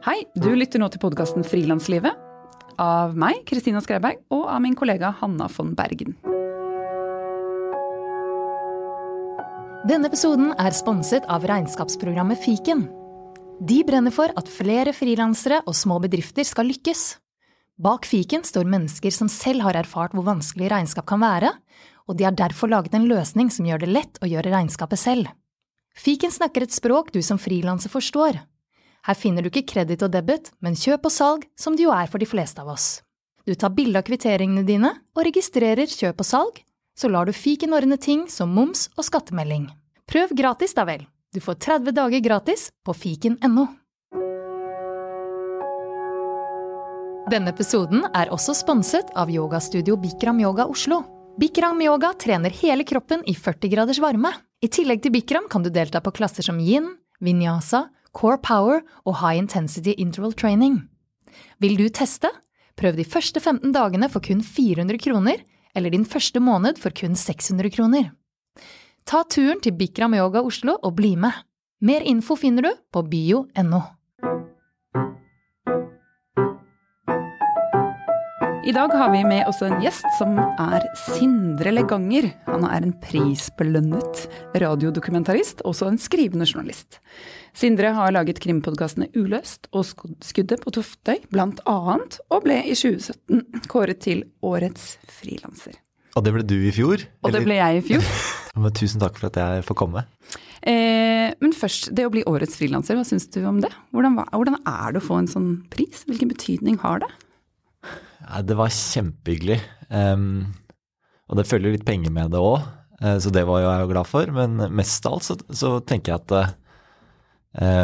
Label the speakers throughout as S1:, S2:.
S1: Hei, du lytter nå til podkasten Frilanslivet. Av meg, Kristina Skreiberg, og av min kollega Hanna von Bergen.
S2: Denne episoden er sponset av regnskapsprogrammet Fiken. De brenner for at flere frilansere og små bedrifter skal lykkes. Bak fiken står mennesker som selv har erfart hvor vanskelig regnskap kan være, og de har derfor laget en løsning som gjør det lett å gjøre regnskapet selv. Fiken snakker et språk du som frilanser forstår, her finner du ikke kreditt og debit, men kjøp og salg, som det jo er for de fleste av oss. Du tar bilde av kvitteringene dine og registrerer kjøp og salg, så lar du fiken ordne ting som moms og skattemelding. Prøv gratis, da vel. Du får 30 dager gratis på fiken.no. Denne episoden er også sponset av yogastudio Bikram Yoga Oslo. Bikram Yoga trener hele kroppen i 40 graders varme. I tillegg til Bikram kan du delta på klasser som yin, vinyasa, Core Power og High Intensity Interval Training. Vil du teste? Prøv de første 15 dagene for kun 400 kroner, eller din første måned for kun 600 kroner. Ta turen til Bikram Yoga Oslo og bli med. Mer info finner du på bio.no.
S1: I dag har vi med oss en gjest som er Sindre Leganger. Han er en prisbelønnet radiodokumentarist, også en skrivende journalist. Sindre har laget krimpodkastene Uløst og Skuddet på Toftøy, blant annet, og ble i 2017 kåret til Årets frilanser.
S3: Og det ble du i fjor?
S1: Og det ble jeg i fjor.
S3: Men tusen takk for at jeg får komme.
S1: Eh, men først, det å bli årets frilanser, hva syns du om det? Hvordan, hvordan er det å få en sånn pris? Hvilken betydning har det?
S3: Ja, det var kjempehyggelig. Um, og det følger litt penger med det òg, uh, eh, så det var jeg jo glad for. Men mest av alt så, så tenker jeg at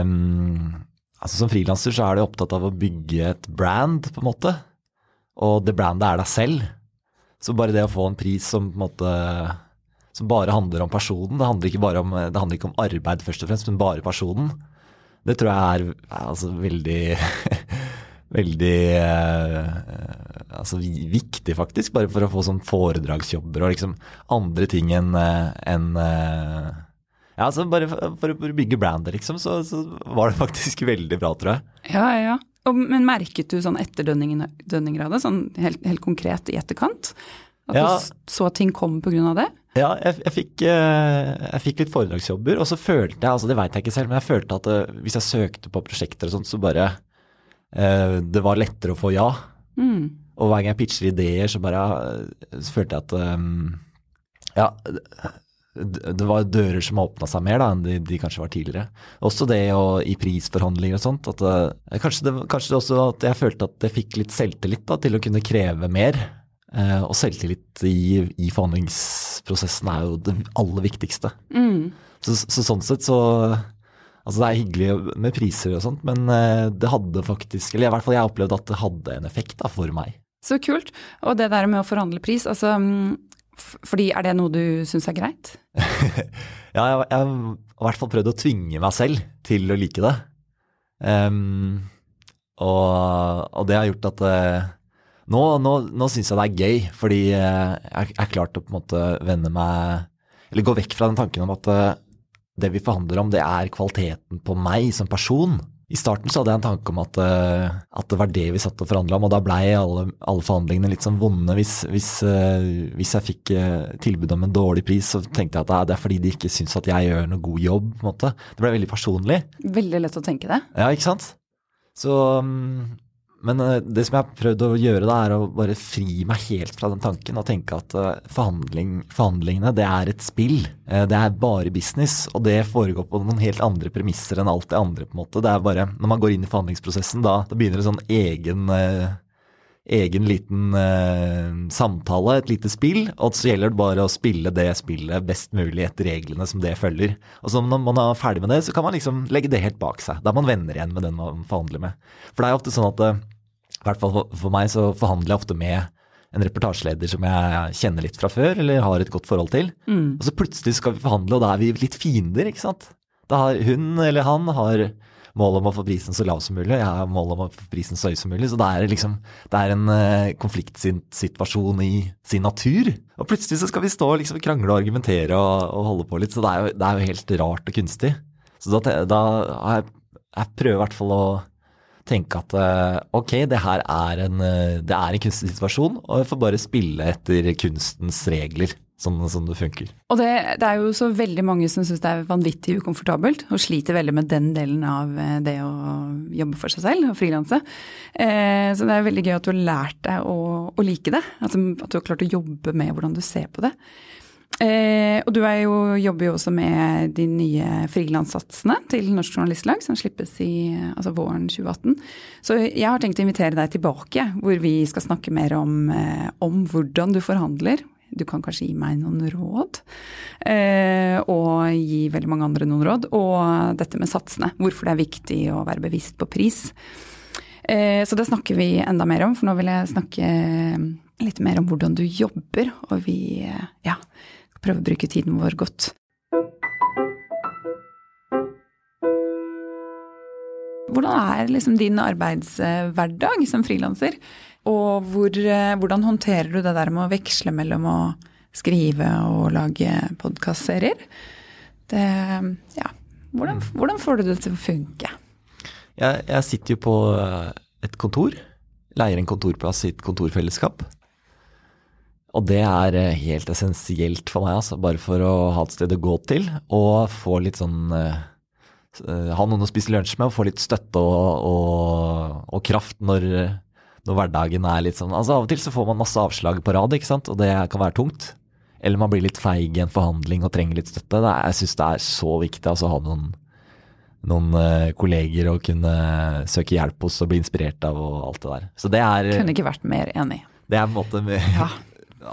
S3: um, altså Som frilanser så er du opptatt av å bygge et brand, på en måte. Og det brandet er deg selv. Så bare det å få en pris som på en måte som bare handler om personen, det handler ikke bare om, handler ikke om arbeid først og fremst, men bare personen, det tror jeg er altså, veldig veldig eh, altså, viktig, faktisk, bare for å få sånn foredragsjobber og liksom andre ting enn eh, en, eh, ja, altså Bare for, å bygge brandet, liksom, så, så, var det faktisk veldig bra, tror jeg.
S1: Ja, ja. Og, men merket du sånn etterdønninger av det, sånn helt, helt, konkret i etterkant? At ja. du så ting kom pga. det?
S3: Ja, jeg, jeg, fikk, jeg, fikk, litt foredragsjobber, og så følte jeg, altså det veit jeg ikke selv, men jeg følte at hvis jeg søkte på prosjekter og sånt, så bare Eh, det var lettere å få ja. Mm. Og hver gang jeg pitcher ideer, så bare eh, så følte jeg at um, ja, det var dører som åpna seg mer da, enn de, de, kanskje var tidligere. Også det å, i prisforhandlinger og sånt. At, uh, kanskje, det, kanskje det også at jeg følte at jeg fikk litt selvtillit da, til å kunne kreve mer. Uh, og selvtillit i, i, forhandlingsprosessen er jo det aller viktigste. Mm. Så, så, sånn sett så Altså Det er hyggelig med priser og sånt, men eh, det hadde faktisk Eller i hvert fall jeg opplevde at det hadde en effekt da, for meg.
S1: Så kult. Og det der med å forhandle pris, altså fordi Er det noe du syns er greit?
S3: ja, jeg, jeg, har i hvert fall prøvd å tvinge meg selv til å like det. Um, og, og, det har gjort at uh, nå, nå, nå syns jeg det er gøy, fordi uh, jeg har klart å på en måte vende meg Eller gå vekk fra den tanken om at uh, det vi forhandler om, det er kvaliteten på meg som person. I starten så hadde jeg en tanke om at, uh, at det var det vi satt og forhandla om, og da blei alle, alle, forhandlingene litt sånn vonde. Hvis, hvis, uh, hvis jeg fikk uh, tilbud om en dårlig pris, så tenkte jeg at det er fordi de ikke syns at jeg gjør noe god jobb. på en måte. Det ble veldig personlig.
S1: Veldig lett å tenke det.
S3: Ja, ikke sant. Så um, men eh, det som jeg har prøvd å gjøre, da, er å bare fri meg helt fra den tanken og tenke at eh, forhandling, forhandlingene det er et spill. Eh, det er bare business, og det foregår på noen helt andre premisser enn alt det andre. på en måte. Det er bare, Når man går inn i forhandlingsprosessen, da, da begynner det sånn egen, egen liten eh, samtale, et lite spill, og så gjelder det bare å spille det spillet best mulig etter reglene som det følger. Og så Når man er ferdig med det, så kan man liksom legge det helt bak seg. Da er man venner igjen med den man forhandler med. For det er jo ofte sånn at i hvert fall for, for meg så forhandler jeg ofte med en reportasjeleder som jeg kjenner litt fra før, eller har et godt forhold til. Mm. Og så plutselig skal vi forhandle, og da er vi litt fiender, ikke sant. Da har hun eller han har mål om å få prisen så lav som mulig, jeg har mål om å få prisen så høy som mulig. Så det er liksom det er en uh, konfliktsituasjon i sin natur. Og plutselig så skal vi stå og liksom krangle og argumentere og, og holde på litt, så det er, jo, det er jo helt rart og kunstig. Så da, da jeg, jeg prøver i hvert fall å tenke at eh, ok, det her er en, eh, det er en kunstig situasjon, og jeg får bare spille etter kunstens regler, sånn som det funker.
S1: Og det, det er jo så veldig mange som syns det er vanvittig ukomfortabelt, og sliter veldig med den delen av eh, det å jobbe for seg selv og frilanse. Eh, så det er veldig gøy at du har lært deg å, å like det. At, at du har klart å jobbe med hvordan du ser på det. Eh, og du jo, jobber jo også med de nye frilanssatsene til Norsk Journalistlag, som slippes i altså våren 2018. Så jeg har tenkt å invitere deg tilbake, hvor vi skal snakke mer om, eh, om hvordan du forhandler. Du kan kanskje gi meg noen råd, eh, og gi veldig mange andre noen råd. Og dette med satsene, hvorfor det er viktig å være bevisst på pris. Eh, så det snakker vi enda mer om, for nå vil jeg snakke litt mer om hvordan du jobber. Og vi, eh, ja prøve å bruke tiden vår godt. Hvordan er liksom din arbeidshverdag som frilanser? Og hvor, eh, hvordan håndterer du det der med å veksle mellom å skrive og lage podkastserier? Ja, hvordan, hvordan, får du det til å funke?
S3: Jeg, jeg sitter jo på eh, et kontor. Leier en kontorplass i et kontorfellesskap. Og det er eh, helt essensielt for meg, altså, bare for å ha et sted å gå til. Og få litt sånn uh, Ha noen å spise lunsj med og få litt støtte og, og, og kraft når, når, hverdagen er litt sånn Altså Av og til så får man masse avslag på rad, ikke sant, og det kan være tungt. Eller man blir litt feig i en forhandling og trenger litt støtte. Er, jeg syns det er så viktig altså, å ha noen, noen uh, kolleger å kunne søke hjelp hos og bli inspirert av og alt det der. Så det er
S1: Kunne ikke vært mer enig.
S3: Det er på en måte
S1: ja.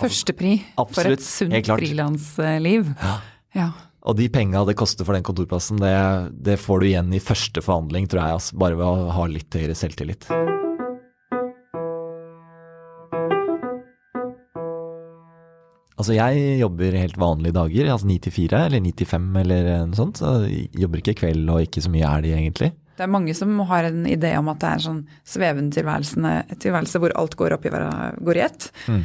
S1: Førstepri for et sunt frilansliv. Ja. ja.
S3: Og de penga det koster for den kontorplassen, det, det, får du igjen i første forhandling, tror jeg. Altså, bare ved å ha litt høyere selvtillit. Altså jeg jobber helt vanlige dager, altså ni til fire eller ni til fem eller noe sånt. Så jeg jobber ikke kveld og ikke så mye er det egentlig.
S1: Det er mange som har en idé om at det er en sånn svevende tilværelse hvor alt går opp i, går i ett. Mm.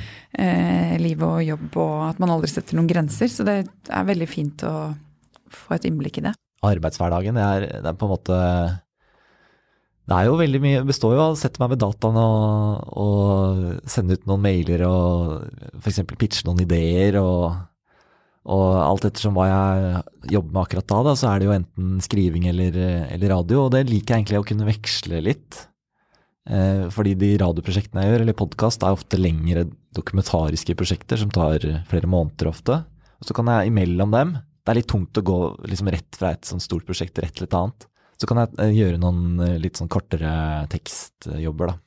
S1: Eh, liv og jobb, og at man aldri setter noen grenser. Så det er veldig fint å få et innblikk i det.
S3: Arbeidshverdagen, det er, det er på en måte Det er jo veldig mye består jo av å sette meg ved dataen og, og sende ut noen mailer og f.eks. pitche noen ideer og og alt ettersom hva jeg jobber med akkurat da, da, så er det jo enten skriving eller, eller, radio. Og det liker jeg egentlig å kunne veksle litt. Eh, fordi de radioprosjektene jeg gjør, eller podkast, er ofte lengre dokumentariske prosjekter som tar flere måneder ofte. Og så kan jeg imellom dem Det er litt tungt å gå liksom rett fra et sånt stort prosjekt rett til et annet. Så kan jeg eh, gjøre noen eh, litt sånn kortere tekstjobber, da.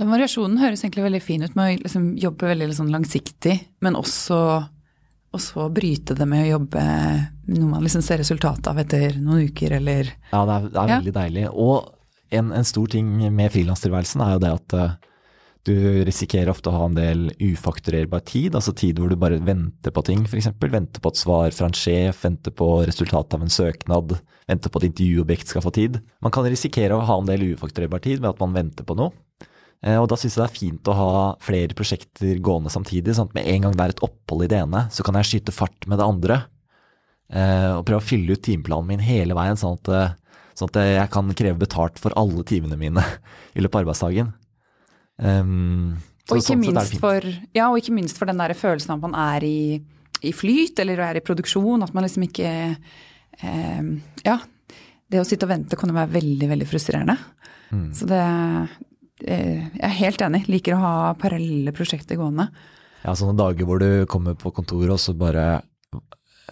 S1: Den variasjonen høres egentlig veldig fin ut med å liksom jobbe veldig sånn langsiktig, men også og så bryte det med å jobbe noe man liksom ser resultatet av etter noen uker, eller
S3: Ja, det er, det er ja. veldig deilig. Og en, en stor ting med frilanstilværelsen er jo det at uh, du risikerer ofte å ha en del ufakturerbar tid, altså tid hvor du bare venter på ting, f.eks. Venter på et svar fra en sjef, venter på resultatet av en søknad, venter på at intervjuobjekt skal få tid. Man kan risikere å ha en del ufakturerbar tid ved at man venter på noe. Eh, og da syns jeg det er fint å ha flere prosjekter gående samtidig. sånn at Med en gang det er et opphold i det ene, så kan jeg skyte fart med det andre. Eh, og prøve å fylle ut timeplanen min hele veien, sånn at, eh, sånn at jeg kan kreve betalt for alle timene mine i løpet av arbeidsdagen.
S1: Um, og, ikke sånn for, ja, og ikke minst for den der følelsen av at man er i, i flyt eller er i produksjon. At man liksom ikke um, Ja. Det å sitte og vente kan jo være veldig, veldig frustrerende. Mm. Så det, jeg er helt enig. Liker å ha parallelle prosjekter gående.
S3: Ja, sånne dager hvor du kommer på kontoret og så bare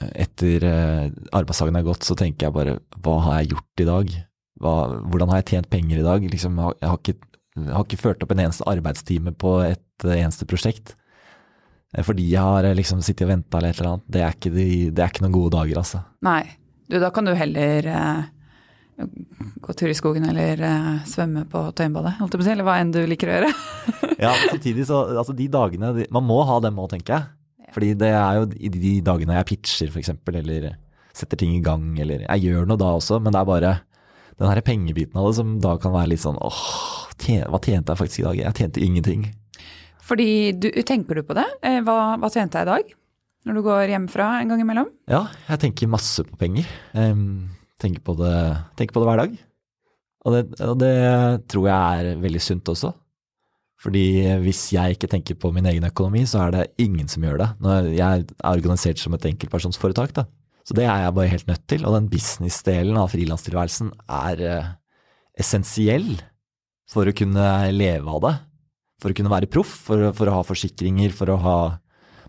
S3: etter eh, arbeidsdagen er gått, så tenker jeg bare hva har jeg gjort i dag? Hva, hvordan har jeg tjent penger i dag? Liksom, jeg, har ikke, jeg, har ikke, ført opp en eneste arbeidstime på et eneste prosjekt. Eh, fordi jeg har liksom sittet og venta eller et eller annet. Det er, ikke de, det er ikke noen gode dager, altså.
S1: Nei. Du, da kan du heller eh gå tur i skogen eller uh, svømme på Tøyenbadet, eller hva enn du liker å gjøre.
S3: ja, samtidig så altså de dagene Man må ha dem òg, tenker jeg. Fordi det er jo i de dagene jeg pitcher, f.eks., eller setter ting i gang, eller Jeg gjør noe da også, men det er bare den her pengebiten av det som da kan være litt sånn åh, tjen, hva tjente jeg faktisk i dag? Jeg tjente ingenting.
S1: Fordi du, Tenker du på det? Eh, hva, hva tjente jeg i dag? Når du går hjemmefra en gang imellom?
S3: Ja, jeg tenker masse på penger. Um, Tenker på det, tenker på det hver dag. Og det, og det tror jeg er veldig sunt også. Fordi hvis jeg ikke tenker på min egen økonomi, så er det ingen som gjør det. Jeg er organisert som et enkeltpersonsforetak, da. Så det er jeg bare helt nødt til. Og den business-delen av frilanstilværelsen er eh, essensiell for å kunne leve av det. For å kunne være proff, for, for, å ha forsikringer, for å ha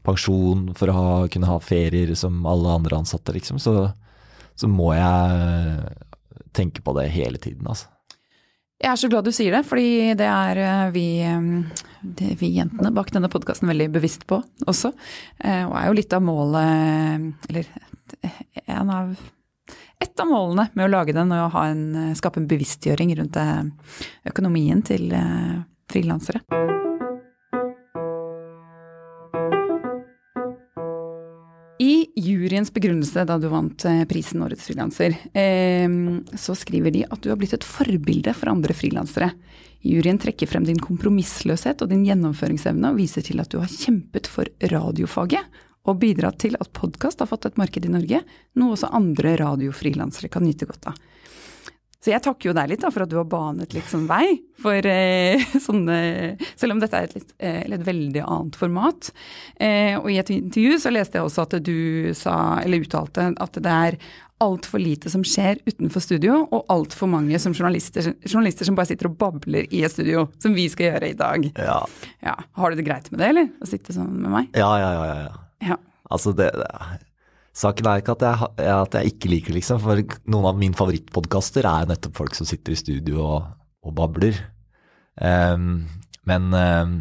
S3: pensjon, for å ha, kunne ha ferier som alle andre ansatte, liksom. Så, så må jeg tenke på det hele tiden, altså.
S1: Jeg er så glad du sier det, fordi det er eh, vi, det er vi jentene bak denne podkasten veldig bevisst på også. Eh, og er jo litt av målet, eller en av et av målene med å lage den og en, skape en bevisstgjøring rundt økonomien til frilansere. I juryens begrunnelse da du vant eh, prisen Årets frilanser, så skriver de at du har blitt et forbilde for andre frilansere. Juryen trekker frem din kompromissløshet og din gjennomføringsevne og viser til at du har kjempet for radiofaget og bidratt til at podkast har fått et marked i Norge, noe også andre radiofrilansere kan nyte godt av. Så jeg takker jo deg litt da, for at du har banet litt sånn vei for eh, sånne Selv om dette er et, litt, eh, et veldig annet format. Eh, og i et intervju så leste jeg også at du sa, eller uttalte, at det er altfor lite som skjer utenfor studio, og altfor mange som journalister, journalister, som bare sitter og babler i et studio, som vi skal gjøre i dag.
S3: Ja.
S1: ja. Har du det greit med det, eller? Å sitte sånn med meg?
S3: Ja, ja, ja. ja.
S1: ja.
S3: Altså, det, det Saken er ikke at jeg, at jeg, ikke liker liksom, for noen av mine favorittpodkaster er nettopp folk som sitter i studio og, og babler. Um, men um,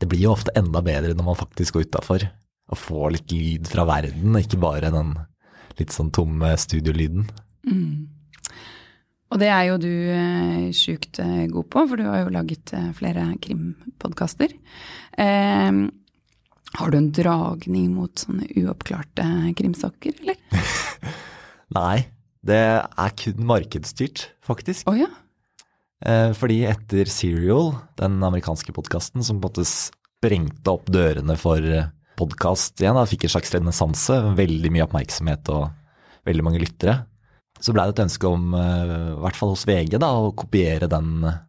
S3: det blir jo ofte enda bedre når man faktisk går utafor og får litt lyd fra verden, ikke bare den litt sånn tomme studiolyden. Mm.
S1: Og det er jo du eh, sjukt eh, god på, for du har jo laget eh, flere krimpodkaster. Eh, har du en dragning mot sånne uoppklarte krimsaker, eller?
S3: Nei, det er kun markedsstyrt, faktisk.
S1: Oh, ja.
S3: Eh, fordi etter Serial, den amerikanske podkasten som på en måte sprengte opp dørene for podkast igjen, da fikk en slags renessanse, veldig mye oppmerksomhet og veldig mange lyttere, så blei det et ønske om, eh, i hvert fall hos VG, da, å kopiere den eh,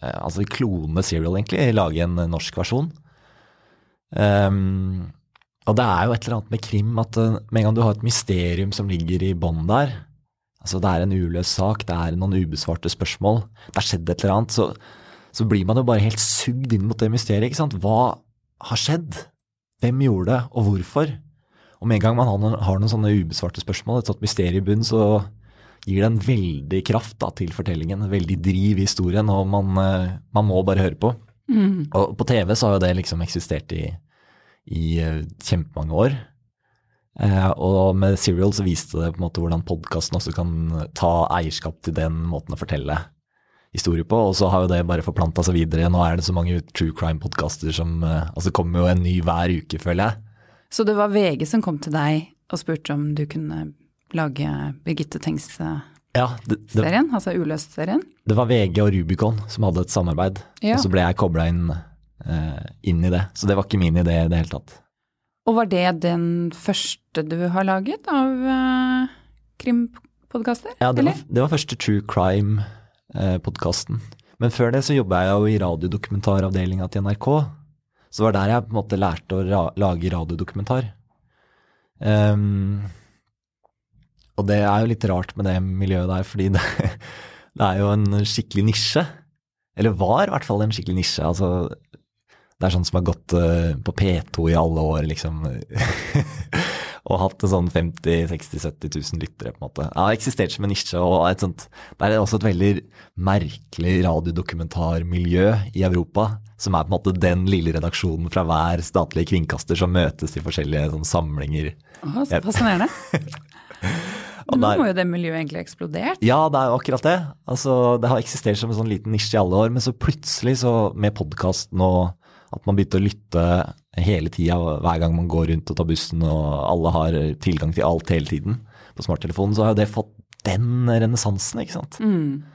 S3: Altså klone Serial, egentlig, lage en norsk versjon. Um, og det er jo et eller annet med krim at uh, med en gang du har et mysterium som ligger i bånn der, altså det er en uløst sak, det er noen ubesvarte spørsmål, det har skjedd et eller annet, så, så blir man jo bare helt sugd inn mot det mysteriet. ikke sant? Hva har skjedd? Hvem gjorde det, og hvorfor? Og med en gang man har noen, har noen sånne ubesvarte spørsmål, et sånt mysterium i bunn, så gir det en veldig kraft da, til fortellingen, en veldig driv i historien, og man, uh, man må bare høre på. Mm. Og på TV så har jo det liksom eksistert i, i uh, kjempemange år. Eh, og med Serial så viste det på en måte hvordan podkasten også kan ta eierskap til den måten å fortelle historie på. Og så har jo det bare forplanta seg videre. Nå er det så mange true crime-podkaster som uh, Altså kommer jo en ny hver uke, føler jeg.
S1: Så det var VG som kom til deg og spurte om du kunne lage Birgitte Tengs
S3: ja, det, det,
S1: serien, altså Uløst-serien?
S3: Det var VG og Rubicon som hadde et samarbeid, ja. og så ble jeg kobla inn, eh, inn, i det. Så det var ikke min idé i det hele tatt.
S1: Og var det den første du har laget av eh, krimpodkaster?
S3: Ja, det var, det var, første true crime-podkasten. Eh, Men før det så jobba jeg jo i radiodokumentaravdelinga til NRK. Så det var der jeg på en måte lærte å ra lage radiodokumentar. Um, og det er jo litt rart med det miljøet der, fordi det, det er jo en skikkelig nisje. Eller var i hvert fall en skikkelig nisje. Altså, det er sånn som har gått uh, på P2 i alle år, liksom. og hatt sånn 50 60 70 000 lyttere, på en måte. Det har eksistert som en nisje. og et sånt, Det er også et veldig merkelig radiodokumentarmiljø i Europa. Som er på en måte den lille redaksjonen fra hver statlige kringkaster som møtes i forskjellige sånn, samlinger.
S1: Åh, så fascinerende. Nå må jo det miljøet egentlig eksplodert?
S3: Ja, det er jo akkurat det. Altså, det har eksistert som en sånn liten nisje i alle år, men så plutselig, så med podkasten og at man begynte å lytte hele tida hver gang man går rundt og tar bussen, og alle har tilgang til alt hele tiden på smarttelefonen, så har jo det fått den renessansen, ikke sant. Mm.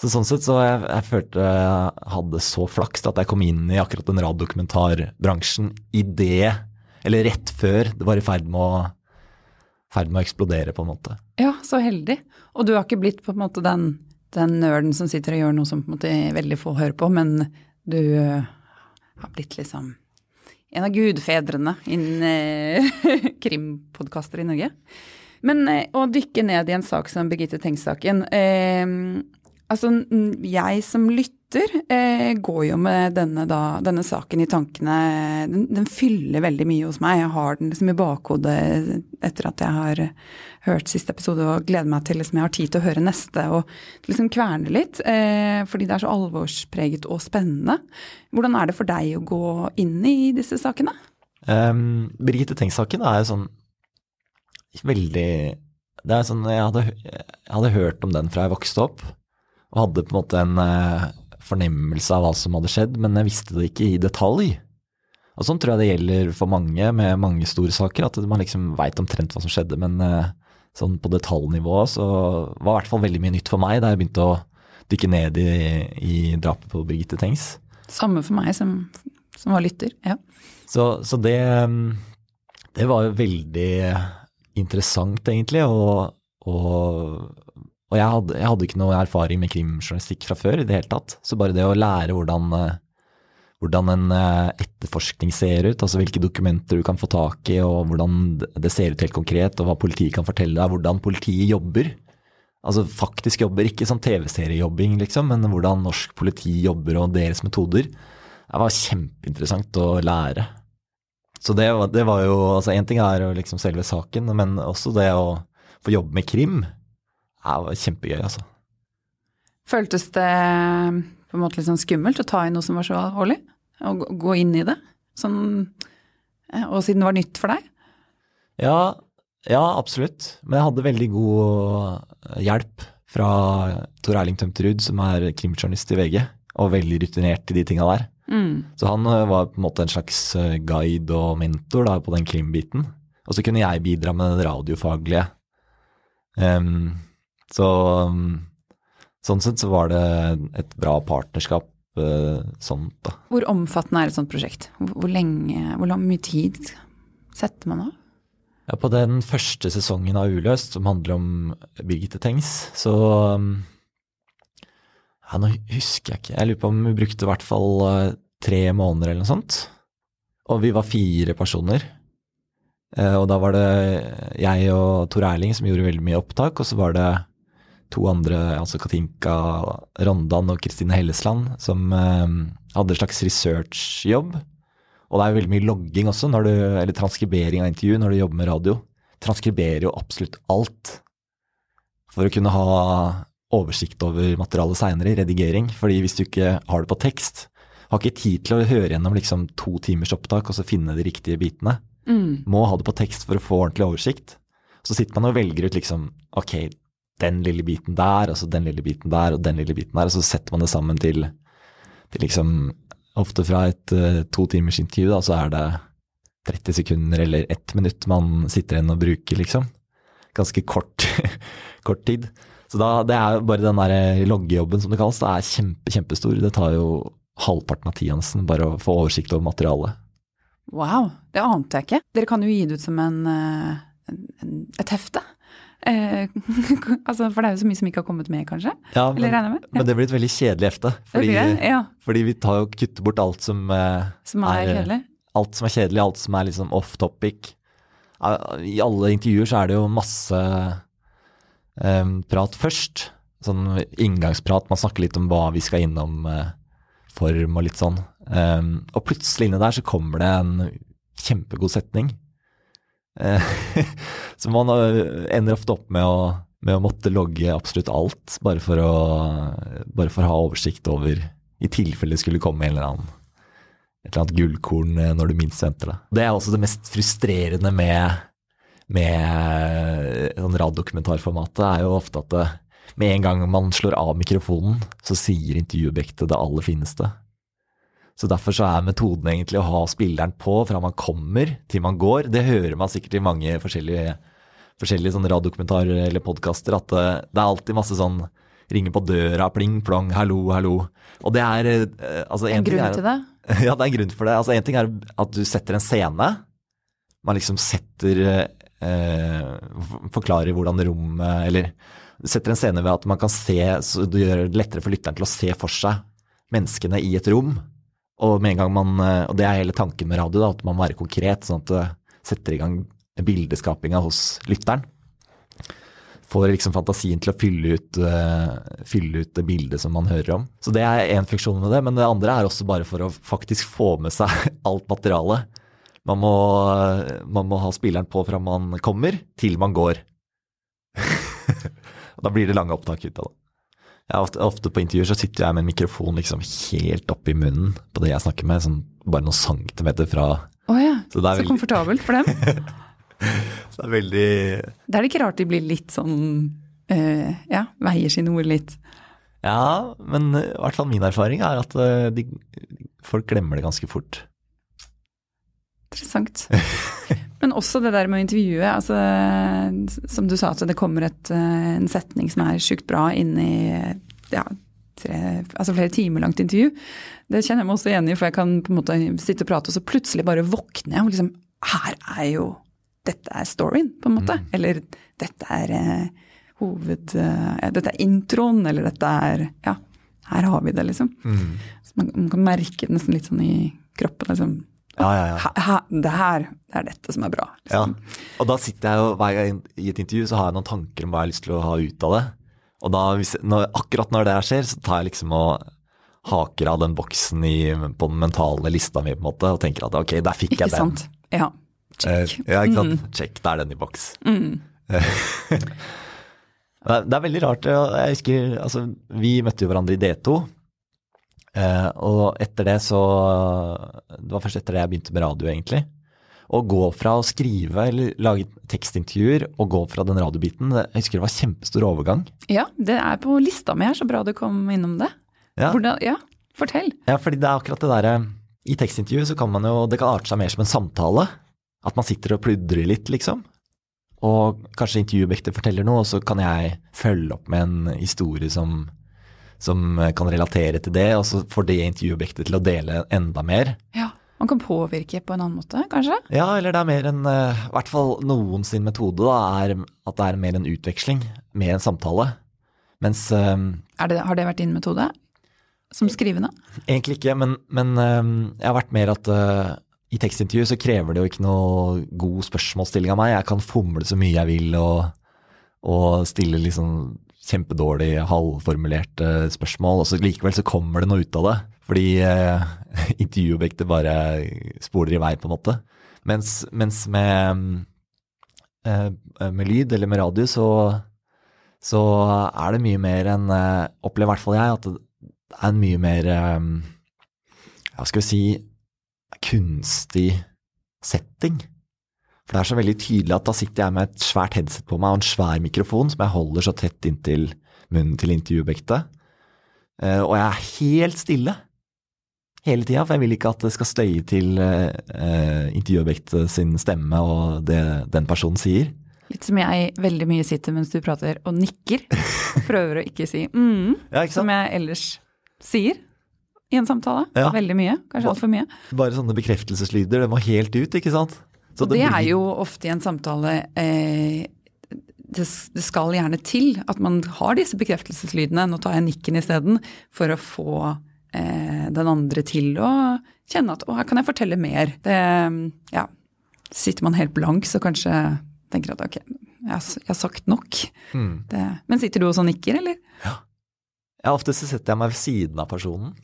S3: Så sånn sett så jeg, jeg følte jeg hadde så flaks at jeg kom inn i akkurat den radiodokumentarbransjen i det, eller rett før det var i ferd med å ferd med å eksplodere, på en måte.
S1: Ja, så heldig. Og du har ikke blitt på en måte den den nerden som sitter og gjør noe som på en måte veldig få hører på, men du uh, har blitt liksom en av gudfedrene innen eh, krimpodkaster i Norge. Men eh, å dykke ned i en sak som Birgitte Tengs-saken Altså, jeg som lytter eh, går jo med denne, da, denne, saken i tankene. Den, den, fyller veldig mye hos meg. Jeg har den liksom i bakhodet etter at jeg har hørt siste episode og gleder meg til liksom jeg har tid til å høre neste og liksom kverne litt. Eh, fordi det er så alvorspreget og spennende. Hvordan er det for deg å gå inn i disse sakene?
S3: Um, Birgitte Tengs-saken er jo sånn veldig Det er sånn jeg hadde, jeg hadde hørt om den fra jeg vokste opp og hadde på en måte en eh, fornemmelse av hva som hadde skjedd, men jeg visste det ikke i detalj. Og Sånn tror jeg det gjelder for mange med mange store saker, at man liksom veit omtrent hva som skjedde. Men eh, sånn på detaljnivå så var i hvert fall veldig mye nytt for meg da jeg begynte å dykke ned i, i drapet på Birgitte Tengs.
S1: Samme for meg som, som var lytter, ja.
S3: Så, så det, det var jo veldig interessant, egentlig, og, og og jeg hadde, jeg hadde, ikke noe erfaring med krimjournalistikk fra før i det hele tatt. Så bare det å lære hvordan, eh, hvordan en eh, etterforskning ser ut, altså hvilke dokumenter du kan få tak i, og hvordan det ser ut helt konkret, og hva politiet kan fortelle deg, hvordan politiet jobber. Altså faktisk jobber, ikke sånn TV-seriejobbing, liksom, men hvordan norsk politi jobber og deres metoder. Det var kjempeinteressant å lære. Så det, det var jo altså Én ting er liksom selve saken, men også det å få jobbe med krim det var kjempegøy, altså.
S1: Føltes det på en måte litt sånn skummelt å ta i noe som var så alvorlig? Å gå inn i det? Sånn, og siden det var nytt for deg?
S3: Ja, ja, absolutt. Men jeg hadde veldig god hjelp fra Tor Erling Tømterud, som er krimjournalist i VG, og veldig rutinert i de tinga der. Mm. Så han eh, var på en måte en slags eh, guide og mentor da, på den krimbiten. Og så kunne jeg bidra med det radiofaglige. Um, så um, sånn sett så var det et bra partnerskap uh, sånn, da.
S1: Hvor omfattende er et sånt prosjekt? Hvor, lenge, hvor lang mye tid setter man av?
S3: Ja, på den første sesongen av Uløst, som handler om Birgitte Tengs, så um, Ja, nå husker jeg ikke. Jeg lurer på om vi brukte i hvert fall uh, tre måneder eller noe sånt. Og vi var fire personer. Uh, og da var det jeg og Tor Erling som gjorde veldig mye opptak, og så var det to andre, altså Katinka Rondan og Kristine Hellesland, som eh, hadde en slags researchjobb. Og det er jo veldig mye logging også, du, eller transkribering av intervju når du jobber med radio. Transkriberer jo absolutt alt for å kunne ha oversikt over materialet seinere, redigering. fordi hvis du ikke har det på tekst, har ikke tid til å høre gjennom liksom to timers opptak og så finne de riktige bitene. Mm. Må ha det på tekst for å få ordentlig oversikt. Så sitter man og velger ut liksom Ok, den lille biten der, og så den lille biten der, og den lille biten der, og så setter man det sammen til, til liksom Ofte fra et uh, to timers intervju, da, så er det 30 sekunder eller ett minutt man sitter igjen og bruker, liksom. Ganske kort, kort tid. Så da, det er bare den der loggejobben som det kalles, det er kjempe, kjempestor. Det tar jo halvparten av Tiansen bare å få oversikt over materialet.
S1: Wow, det ante jeg ikke. Dere kan jo gi det ut som en, en, en, et hefte. Eh, altså, for det er jo så mye som ikke har kommet med, kanskje?
S3: Ja, men, ja. men det blir et veldig kjedelig hefte. Fordi, ja. fordi vi tar jo kutter bort alt som, eh,
S1: som er, er, kjedelig?
S3: Alt som er kjedelig, alt som er liksom off topic. I alle intervjuer så er det jo masse eh, prat først. Sånn inngangsprat, man snakker litt om hva vi skal innom, uh, form og litt sånn. Um, og plutselig inni der så kommer det en kjempegod setning Eh, så man ender ofte opp med å, med å, måtte logge absolutt alt, bare for, å, bare for å ha oversikt over i tilfelle det skulle komme en eller annen, et eller annet gullkorn eh, når du minst venter det. Det er også det mest frustrerende med, med sånn raddokumentarformatet, er jo ofte at det, med en gang man slår av mikrofonen, så sier intervjuobjektet det aller fineste. Så Derfor så er metoden egentlig å ha spilleren på fra man kommer til man går. Det hører man sikkert i mange forskjellige, forskjellige radiodokumentarer eller podkaster, at det, eh, det, er alltid masse sånn ringer på døra, pling plong, hallo, hallo. Og det er eh, altså,
S1: En, en grunn er, til det?
S3: Ja, det er en grunn for det. Altså, En ting er at du setter en scene. Man liksom setter eh, Forklarer hvordan rommet Eller setter en scene ved at man kan se, så det gjør det lettere for lytteren til å se for seg menneskene i et rom. Og man, eh, og det er hele tanken med radio, da, at man må være konkret, sånn at det setter i gang bildeskapinga hos lytteren. Får liksom fantasien til å fylle ut, uh, fylle ut det bildet som man hører om. Så det er én funksjon med det, men det andre er også bare for å faktisk få med seg alt materialet. Man må, man må ha spilleren på fra man kommer til man går. da blir det lange opptak ut av det. Jeg ofte, ofte, på intervjuer så sitter jeg med en mikrofon liksom helt oppi munnen på det jeg snakker med, sånn bare noen centimeter fra
S1: Oh ja, så,
S3: Så er veldig-
S1: komfortabelt for dem.
S3: Så det er veldig
S1: Det er det ikke rart de blir litt sånn uh, Ja, veier sine ord litt.
S3: Ja, men i hvert fall min erfaring er at eh, de, folk glemmer det ganske fort.
S1: Interessant. Men også det der med å intervjue. Altså, som du sa, at det kommer et, eh, en setning som er sjukt bra inn i ja, tre, altså flere timer langt intervju. Det kjenner jeg meg også igjen i, for jeg kan på en måte sitte og prate, og så plutselig bare våkner jeg og liksom Her er jo Dette er storyen, på en måte. Eller dette er eh, hoved... Eh, dette er introen, eller dette er Ja, her har vi det, liksom. Så man, man kan merke det nesten litt sånn i kroppen. liksom.
S3: Ja, ja, ja.
S1: Her, det her, det er dette som er bra.
S3: Ja.
S1: Liksom.
S3: Og da sitter jeg jo hver gang i et intervju så har jeg noen tanker om hva jeg har lyst til å ha ut av det. Og da, hvis, når, akkurat når det her skjer, så tar jeg liksom og haker av den boksen i, på den mentale lista mi på en måte, og tenker at ok, der fikk
S1: Ikke
S3: jeg den.
S1: sant? Ja.
S3: Eh,
S1: Check.
S3: Ja, ikke sant. Check, da er den i boks.
S1: Mm.
S3: Det er, det er veldig rart. Jeg husker, altså, Vi møtte jo hverandre i D2. Eh, og etter det så Det var først etter det jeg begynte med radio, egentlig. Å gå fra å skrive eller lage tekstintervjuer og gå fra den radiobiten, jeg husker det var kjempestor overgang.
S1: ja, det er på lista mi her, så bra du kom innom det.
S3: Ja,
S1: Hvordan, ja, fortell.
S3: ja fordi det er akkurat det derre I tekstintervju så kan man jo Det kan arte seg mer som en samtale. At man sitter og pludrer litt, liksom. Og kanskje intervjuobjektet forteller noe, og så kan jeg følge opp med en historie som, som kan relatere til det, og så får det intervjuobjektet til å dele enda mer.
S1: Ja, Man kan påvirke på en annen måte, kanskje?
S3: Ja, eller det er mer en eh, I hvert fall noen sin metode da, er at det er mer en utveksling med en samtale. Mens eh,
S1: Er det, har det vært din metode? Som skrivende?
S3: Egentlig ikke, men, men eh, jeg har vært mer at eh, i tekstintervju så krever det jo ikke noe god spørsmålsstilling av meg. Jeg kan fomle så mye jeg vil og, og stille liksom kjempedårlig halvformulerte spørsmål, og så likevel så kommer det noe ut av det. Fordi eh, intervjuobjektet bare spoler i vei, på en måte. Mens, mens med, eh, med lyd eller med radio så, så er det mye mer enn eh, Opplever i hvert fall jeg at det er en mye mer eh, Hva skal vi si kunstig setting. For det er så veldig tydelig at da sitter jeg med et svært headset på meg og en svær mikrofon som jeg holder så tett inntil munnen til intervjuobjektet. Eh, Og jeg er helt stille hele tida, for jeg vil ikke at det skal støye til eh, intervjuobjektet sin stemme og det den personen sier.
S1: Litt som jeg veldig mye sitter mens du prater og nikker. Prøver å ikke si mm,
S3: Ja, ikke
S1: som jeg ellers sier i en samtale.
S3: Ja.
S1: Veldig mye, kanskje altfor mye.
S3: Bare sånne bekreftelseslyder, det må helt ut, ikke sant? Så
S1: Og det er
S3: blir-
S1: jo ofte i en samtale eh, det, det skal gjerne til at man har disse bekreftelseslydene. Nå tar jeg nikken isteden, for å få eh, den andre til å kjenne at å, her kan jeg fortelle mer. Det, ja, sitter man helt blank, så kanskje tenker at ok, jeg jeg har sagt nok.
S3: Mm.
S1: Det, men sitter du også og nikker, eller?
S3: Ja, ofte så setter jeg meg ved siden av personen.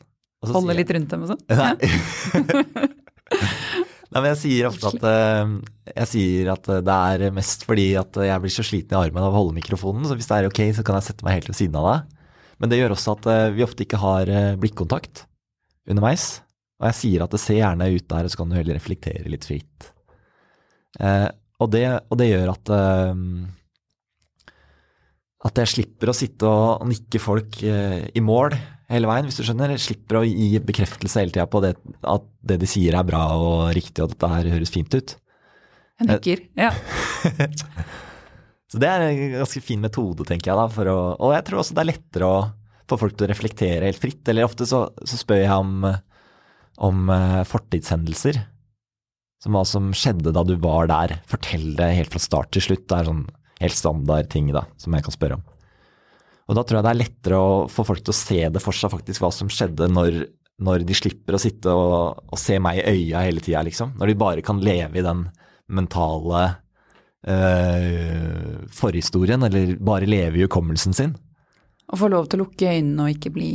S1: Holder litt rundt dem og sånn? Ja.
S3: Nei. Nei, men jeg sier ofte at eh, jeg sier at det er mest fordi at jeg blir så sliten i armen av å holde mikrofonen, så hvis det er ok, så kan jeg sette meg helt ved siden av deg. Men det gjør også at eh, vi ofte ikke har eh, blikkontakt underveis. Og jeg sier at det ser gjerne ut der, og så kan du heller reflektere litt fritt. Eh, og, det, og det gjør at eh, at jeg slipper å sitte og nikke folk eh, i mål hele veien, hvis du skjønner. Slipper å gi bekreftelse hele tida på det, at det de sier er bra og riktig, og at dette her høres fint ut.
S1: Jeg nikker. Ja.
S3: Så det er en ganske fin metode, tenker jeg da, for å Og jeg tror også det er lettere å få folk til å reflektere helt fritt. Eller ofte så, så spør jeg om, om eh, fortidshendelser. Som hva som skjedde da du var der. Fortell det helt fra start til slutt. Det er sånn helt standard ting da, som jeg kan spørre om. Og da tror jeg det er lettere å få folk til å se det for seg faktisk hva som skjedde når, når de slipper å sitte og, og se meg i øya hele tida, liksom. Når de bare kan leve i den mentale eh, forhistorien, eller bare leve i hukommelsen sin.
S1: Og få lov til å lukke øynene og ikke bli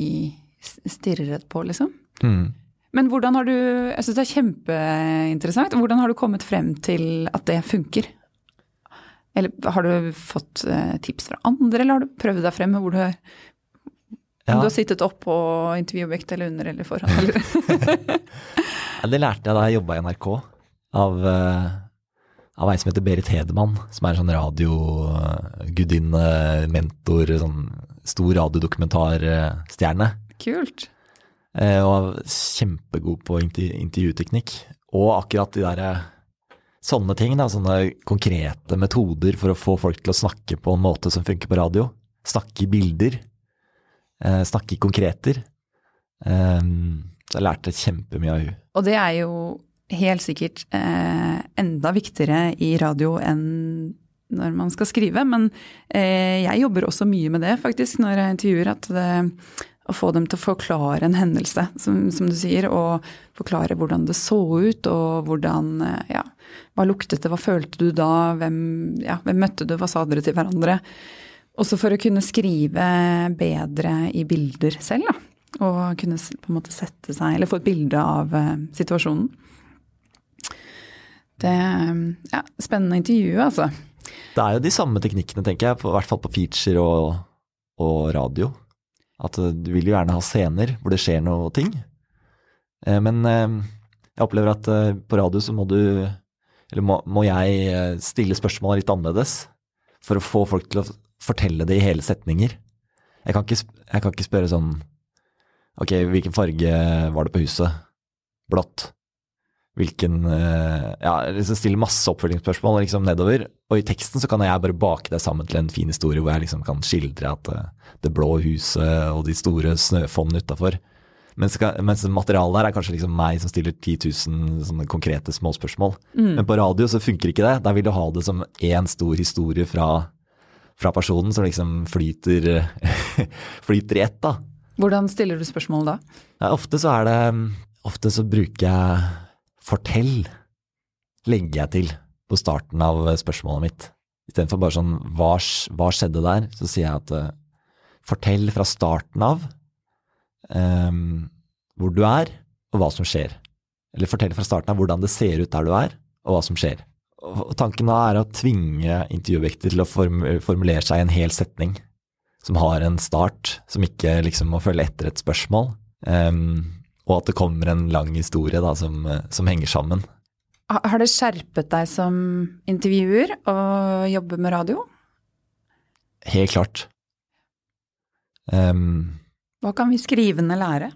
S1: stirret på, liksom.
S3: Mm.
S1: Men hvordan har du Jeg syns det er kjempeinteressant. Hvordan har du kommet frem til at det funker? Eller har du fått eh, tips fra andre, eller har du prøvd deg frem? Hvor du har,
S3: Ja.
S1: Du har sittet oppå intervjuobjektet eller under eller foran? Eller?
S3: Ja, det lærte jeg da jeg jobba i NRK, av, eh, av ei som heter Berit Hedemann, som er en sånn radiogudinne, mentor, sånn stor radiodokumentarstjerne.
S1: Kult.
S3: Eh, og kjempegod på intervju- intervjuteknikk. Og akkurat de der eh, sånne ting, da, sånne konkrete metoder for å få folk til å snakke på en måte som funker på radio. Snakke i bilder. Eh, snakke i konkreter. Eh, så jeg lærte kjempemye av hun.
S1: Og det er jo helt sikkert eh, enda viktigere i radio enn når man skal skrive. Men eh, jeg jobber også mye med det, faktisk, når jeg intervjuer. At det, å få dem til å forklare en hendelse, som, som, du sier. Og forklare hvordan det så ut, og hvordan eh, Ja, hva luktet det, hva følte du da, hvem, ja, hvem møtte du, hva sa dere til hverandre? Også for å kunne skrive bedre i bilder selv, da. Og kunne på en måte sette seg, eller få et bilde av uh, situasjonen. Det ja, spennende intervju, altså.
S3: Det er jo de samme teknikkene, tenker jeg, på, i hvert fall på feature og, og radio. At eh, du vil jo gjerne ha scener hvor det skjer noe ting. Eh, Men eh, jeg opplever at på radio så må du, eller må, må jeg stille spørsmål litt annerledes for å få folk til å fortelle det i hele setninger. Jeg kan ikke, jeg kan ikke spørre sånn Ok, hvilken farge var det på huset? Blått. Hvilken eh, Ja, liksom stille masse oppfølgingsspørsmål liksom nedover. Og i teksten så kan jeg bare bake det sammen til en fin historie hvor jeg liksom kan skildre at eh, det blå huset og de store snøfonnene utafor. Mens, mens materialet der er kanskje liksom meg som stiller 10 000 sånne konkrete småspørsmål. Men på radio så funker ikke det. Der vil du ha det som én stor historie fra, fra personen som liksom flyter, flyter i ett, da.
S1: Hvordan stiller du spørsmål da?
S3: Ja, ofte så er det Ofte så bruker jeg fortell, legger jeg til på starten av spørsmålet mitt. Istedenfor bare sånn hva, hva skjedde der? Så sier jeg at uh, fortell fra starten av um, hvor du er, og hva som skjer. Eller fortell fra starten av hvordan det ser ut der du er, og hva som skjer. Og tanken da er å tvinge intervjuobjekter til å form formulere seg i en hel setning som har en start, som ikke liksom må følge etter et spørsmål. Ehm, og at det kommer en lang historie da, som, som henger sammen.
S1: Har det skjerpet deg som intervjuer å jobbe med radio?
S3: Helt klart. Um,
S1: Hva kan vi skrivende lære?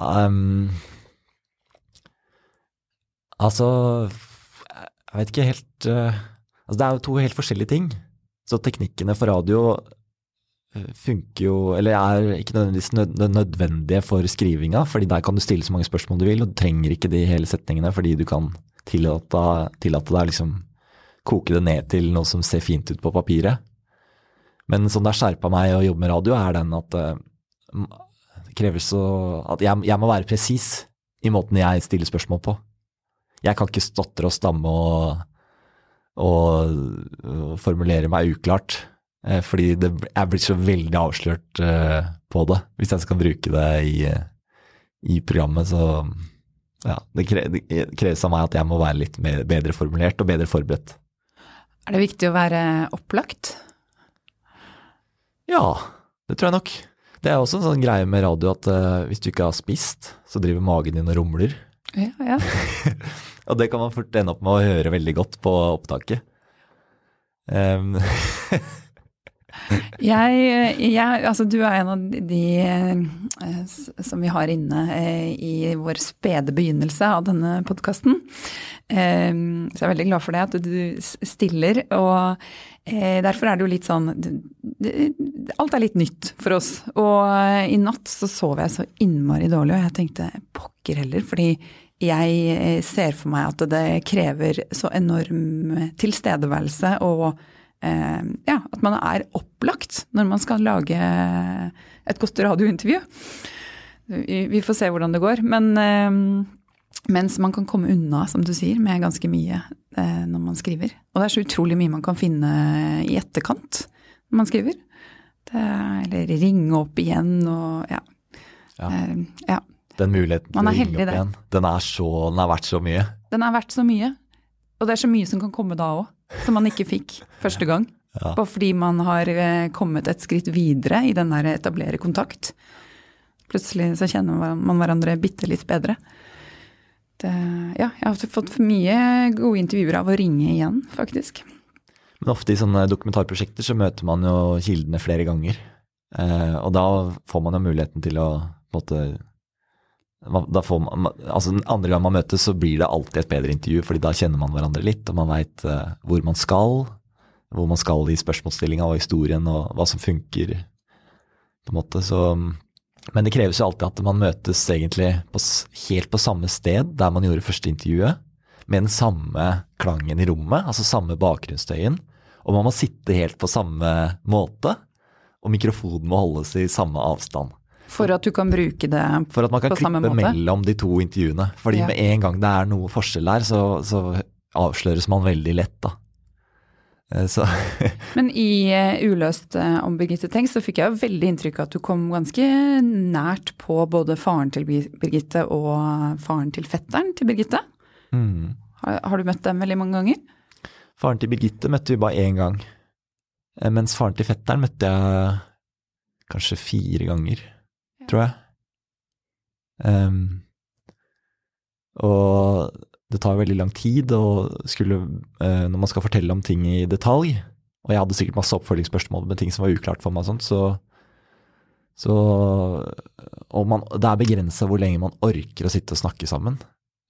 S3: um, altså Jeg vet ikke helt uh, altså Det er jo to helt forskjellige ting. Så teknikkene for radio funker jo Eller er ikke nødvendigvis nød, nødvendige for skrivinga, fordi der kan du stille så mange spørsmål du vil, og du trenger ikke de hele setningene fordi du kan tillate, tillate deg liksom koke det ned til noe som ser fint ut på papiret. Men sånn det har skjerpa meg å jobbe med radio, er den at eh, det krever så At jeg, jeg må være presis i måten jeg stiller spørsmål på. Jeg kan ikke stotre og stamme og, og formulere meg uklart. Eh, Fordi det, jeg blir så veldig avslørt eh, på det. Hvis jeg skal bruke det i, i programmet, så ja, det, kre, det kreves av meg at jeg må være litt mer, bedre formulert og bedre forberedt.
S1: Er det viktig å være opplagt?
S3: Ja, det tror jeg nok. Det er også en sånn greie med radio at uh, hvis du ikke har spist, så driver magen din og rumler.
S1: Ja, ja.
S3: Og det kan man fort ende opp med å høre veldig godt på opptaket. Em,
S1: Jeg, jeg, altså du er en av de eh, som vi har inne eh, i vår spede begynnelse av denne podkasten. Så jeg er veldig glad for det, at du stiller. Og eh, derfor er det jo litt sånn Alt er litt nytt for oss. Og eh, i natt så sov jeg så innmari dårlig, og jeg tenkte pokker heller, fordi jeg eh, ser for meg at det krever så enorm tilstedeværelse og eh, ja, at man er opplagt når man skal lage et godt radiointervju. Vi, får se hvordan det går. Men eh, mens man kan komme unna, som du sier, med ganske mye eh, når man skriver. Og det er så utrolig mye man kan finne i etterkant når man skriver. Det, eller ringe opp igjen og ja.
S3: Ja.
S1: Eh, ja.
S3: Den muligheten til å
S1: er
S3: ringe opp
S1: der.
S3: igjen, den er, så, den er verdt så mye.
S1: Den er verdt så mye. Og det er så mye som kan komme da òg, som man ikke fikk første gang.
S3: Ja.
S1: Bare fordi man har eh, kommet et skritt videre i den der etablere kontakt. Plutselig så kjenner man- hverandre bitte litt bedre. Det, ja, jeg har fått for mye gode intervjuer av å ringe igjen, faktisk.
S3: Men ofte i sånne dokumentarprosjekter så møter man jo kildene flere ganger. Eh, og da får man jo muligheten til å på en måte man- altså den Andre gang man møtes, så blir det alltid et bedre intervju, fordi da kjenner man hverandre litt, og man veit hvor man skal. Hvor man skal i spørsmålsstillinga og historien, og hva som funker. på en måte, så... Men det kreves jo alltid at man møtes egentlig på, helt på samme sted der man gjorde første intervjuet, med den samme klangen i rommet, altså samme bakgrunnsstøyen. Og man må sitte helt på samme måte, og mikrofonen må holdes i samme avstand.
S1: For at du kan bruke det på samme måte?
S3: For at man kan klippe mellom de to intervjuene. Fordi
S1: Ja.
S3: med en gang det er noe forskjell der, så, så avsløres man veldig lett, da. Eh, Så
S1: Men i eh, Uløst eh, om Birgitte Tengs så fikk jeg jo veldig inntrykk av at du kom ganske nært på både faren til Birgitte og faren til fetteren til Birgitte.
S3: mm.
S1: Har, har du møtt dem veldig mange ganger?
S3: Faren til Birgitte møtte vi bare én gang. Mens faren til fetteren møtte jeg kanskje fire ganger, tror jeg. Um, og det tar veldig lang tid skulle, uh, når man skal fortelle om ting i detalj, og jeg hadde sikkert masse oppfølgingsspørsmål med ting som var uklart for meg, og sånt, så, så Og man, det er begrensa hvor lenge man orker å sitte og snakke sammen.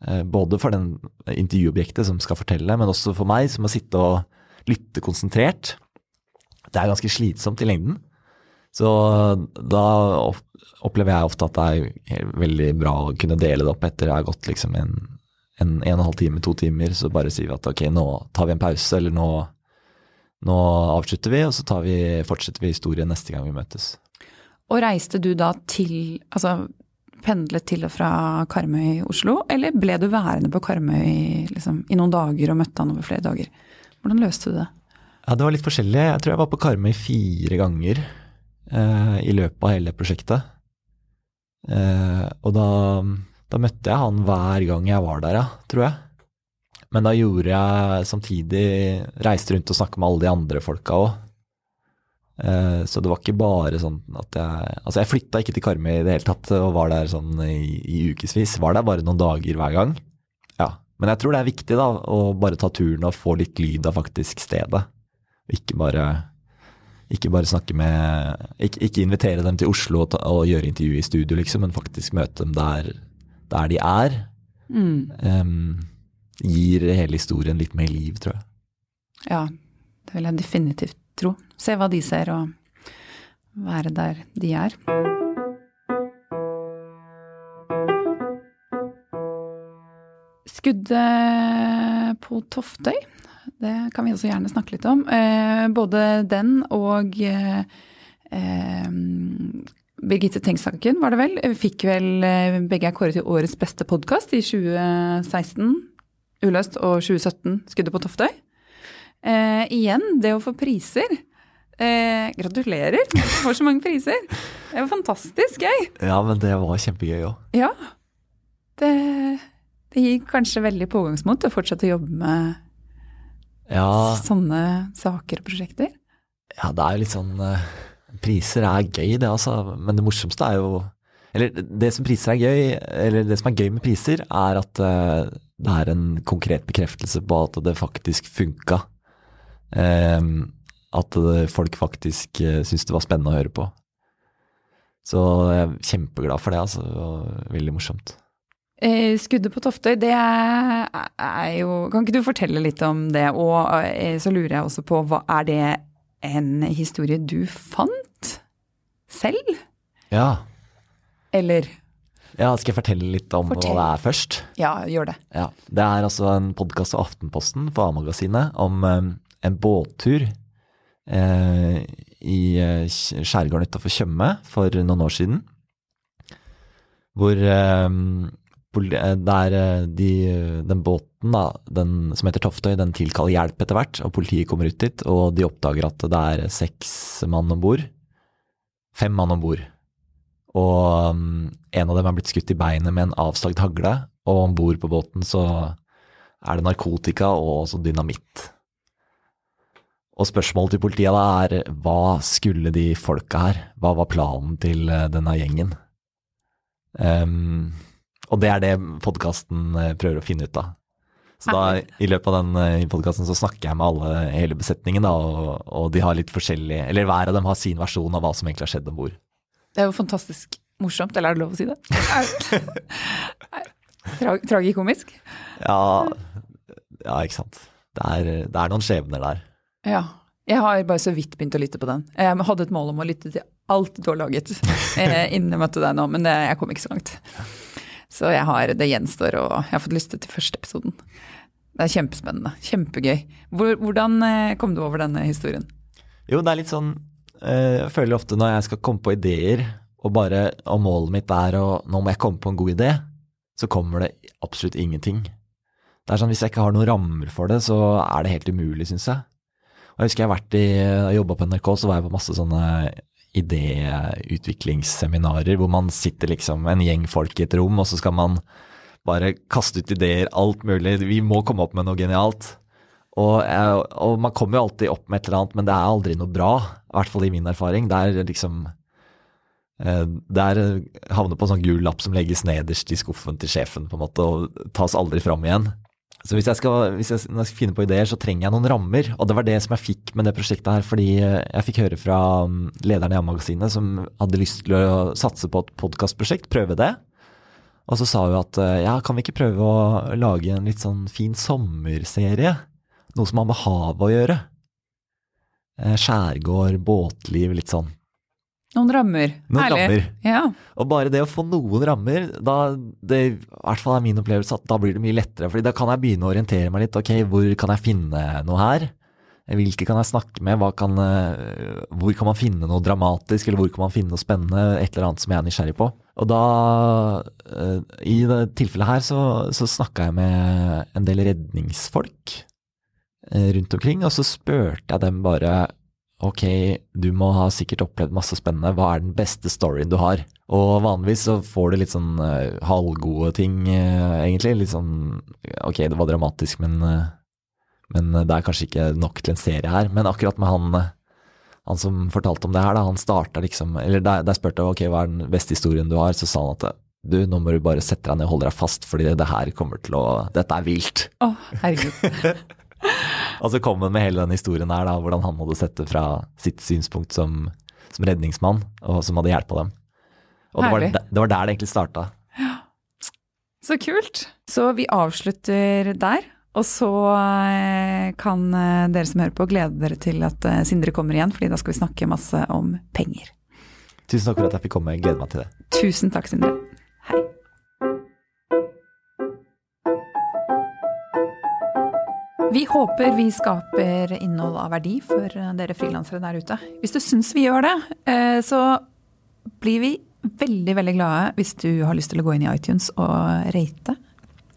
S3: Uh, Både for den intervjuobjektet som skal fortelle, men også for meg som må sitte og lytte konsentrert. Det er ganske slitsomt i lengden. Så da opplever jeg ofte at det er veldig bra å kunne dele det opp etter det har gått liksom en, en, en og en halv time, to timer, så bare sier vi at ok, nå tar vi en pause, eller nå, nå avslutter vi, og så tar vi, fortsetter vi historien neste gang vi møtes.
S1: Og reiste du da til Altså pendlet til og fra Karmøy, i Oslo, eller ble du værende på Karmøy liksom, i noen dager og møtte han over flere dager? Hvordan løste du det?
S3: Ja, det var litt forskjellig. Jeg tror jeg var på Karmøy fire ganger eh, i løpet av hele prosjektet. Eh, og da, da møtte jeg han hver gang jeg var der, ja, tror jeg. Men da gjorde jeg samtidig Reiste rundt og snakka med alle de andre folka òg. Eh, så det var ikke bare sånn at jeg Altså, jeg flytta ikke til Karmøy i det hele tatt og var der sånn i, i ukevis. Var der bare noen dager hver gang. Ja. Men jeg tror det er viktig da, å bare ta turen og få litt lyd av faktisk stedet. Ikke bare, ikke bare snakke med ikke, ikke invitere dem til Oslo og, ta, og gjøre intervju i studio, liksom, men faktisk møte dem der, der de er.
S1: Mm.
S3: Um, gir hele historien litt mer liv, tror jeg.
S1: Ja, det vil jeg definitivt tro. Se hva de ser, og være der de er. Skuddet på Toftøy, det kan vi også gjerne snakke litt om. Eh, både den og eh, eh, Birgitte Tengs-saken, var det vel, fikk vel eh, begge er kåret til årets beste podkast i 2016, Uløst, og 2017, Skuddet på Toftøy. Eh, igjen, det å få priser. Eh, gratulerer, du får så mange priser. Det var fantastisk gøy.
S3: Ja, men det var kjempegøy òg.
S1: Ja. Det, det gir kanskje veldig pågangsmot å fortsette å jobbe med
S3: Ja,
S1: sånne saker og prosjekter.
S3: ja, det er jo litt sånn eh, Priser er gøy, det, altså. Men det morsomste er jo Eller det som priser er gøy, eller det som er gøy med priser, er at eh, det er en konkret bekreftelse på at det faktisk funka. At folk faktisk syntes det var spennende å høre på. Så jeg er kjempeglad for det, altså. var veldig morsomt.
S1: Eh, Skuddet på Toftøy, det er, jo Kan ikke du fortelle litt om det? Og eh, så lurer jeg også på, hva, er det en historie du fant selv?
S3: Ja.
S1: Eller
S3: ja, skal jeg fortelle litt om
S1: Fortell.
S3: hva det er først?
S1: Ja, gjør det.
S3: Ja, Det er altså en podkast av Aftenposten på A-magasinet om eh, en båttur eh, i skjærgården utafor Tjøme for noen år siden. Hvor eh, der eh, de, den båten da, den som heter Toftøy, den tilkaller hjelp etter hvert, og politiet kommer ut dit, og de oppdager at det er seks mann om bord. Fem mann om bord. Og um, en av dem er blitt skutt i beinet med en avsagd hagle, og om bord på båten så er det narkotika og også dynamitt. Og spørsmålet til politiet da er hva skulle de folka her? Hva var planen til eh, denne gjengen? Um, og det er det podkasten prøver å finne ut av. Så da, i løpet av den podkasten så snakker jeg med alle, hele besetningen, da, og, og de har litt forskjellig Eller hver av dem har sin versjon av hva som egentlig har skjedd om bord.
S1: Det er jo fantastisk morsomt, eller er det lov å si det? Tra tragikomisk?
S3: Ja, ja, ikke sant. Det er, det er noen skjebner der.
S1: Ja. Jeg har bare så vidt begynt å lytte på den. Jeg hadde et mål om å lytte til alt du har laget eh, innen jeg møtte deg nå, men jeg kom ikke så langt. Så jeg har, det gjenstår, og jeg har fått lyst til første episoden. Det er kjempespennende. Kjempegøy. Hvordan eh, kom du over denne historien?
S3: Jo, det er litt sånn Jeg føler ofte når jeg skal komme på ideer, og bare og målet mitt er å Nå må jeg komme på en god idé, så kommer det absolutt ingenting. Det er sånn, Hvis jeg ikke har noen rammer for det, så er det helt umulig, syns jeg. Og Jeg husker jeg har vært i, jeg jobba på NRK, så var jeg på masse sånne idéutviklingsseminarer hvor man sitter liksom en gjeng folk i et rom, og så skal man bare kaste ut ideer, alt mulig. Vi må komme opp med noe genialt. Og, og man kommer jo alltid opp med et eller annet, men det er aldri noe bra. I hvert fall i min erfaring. Det er liksom det er havner på en sånn gul lapp som legges nederst i skuffen til sjefen, på en måte, og tas aldri fram igjen. Så hvis jeg, skal, hvis jeg skal finne på ideer, så trenger jeg noen rammer. Og det var det som jeg fikk med det prosjektet her, fordi jeg fikk høre fra lederen i A-magasinet som hadde lyst til å satse på et podkastprosjekt, prøve det. Og så sa hun at ja, kan vi ikke prøve å lage en litt sånn fin sommerserie? Noe som har med havet å gjøre. Skjærgård, båtliv, litt sånn.
S1: Noen rammer.
S3: Noen
S1: Herlig.
S3: rammer.
S1: Ja.
S3: Og bare det å få noen rammer, da, det i hvert fall er min opplevelse at da blir det mye lettere. fordi da kan jeg begynne å orientere meg litt. Ok, hvor kan jeg finne noe her? Hvilke kan jeg snakke med? Kan, eh, hvor kan man finne noe dramatisk, eller hvor kan man finne noe spennende? Et eller annet som jeg er nysgjerrig på. Og da, eh, i det tilfellet her, så, så snakka jeg med en del redningsfolk eh, rundt omkring, og så spurte jeg dem bare ok, du må ha sikkert opplevd masse spennende, hva er den beste storyen du har? Og vanligvis så får du litt sånn uh, halvgode ting, uh, egentlig. Litt sånn ok, det var dramatisk, men, uh, men det er kanskje ikke nok til en serie her. Men akkurat med han, han som fortalte om det her, da, han starta liksom Eller der, der spurte jeg ok, hva er den beste historien du har, så sa han at du, nå må du bare sette deg ned og holde deg fast, fordi det her kommer til å Dette er vilt.
S1: Å, herregud.
S3: Og så kom han med hele den historien her, da, hvordan han hadde sett det fra sitt synspunkt som, som redningsmann, og som hadde hjulpet dem. Og det var, det var der det egentlig starta.
S1: Så kult. Så vi avslutter der. Og så eh, kan eh, dere som hører på glede dere til at eh, Sindre kommer igjen, fordi da skal vi snakke masse om penger.
S3: Tusen takk for at jeg fikk komme. Jeg gleder meg til det.
S1: Tusen takk, Sindre. Vi håper vi skaper innhold av verdi for eh, dere frilansere der ute. Hvis du syns vi gjør det, eh, så blir vi veldig, veldig glade hvis du har lyst til å gå inn i iTunes og rate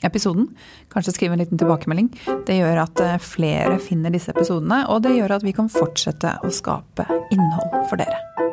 S1: episoden. Kanskje skrive en liten tilbakemelding. Det gjør at eh, flere finner disse episodene, og det gjør at vi kan fortsette å skape innhold for dere.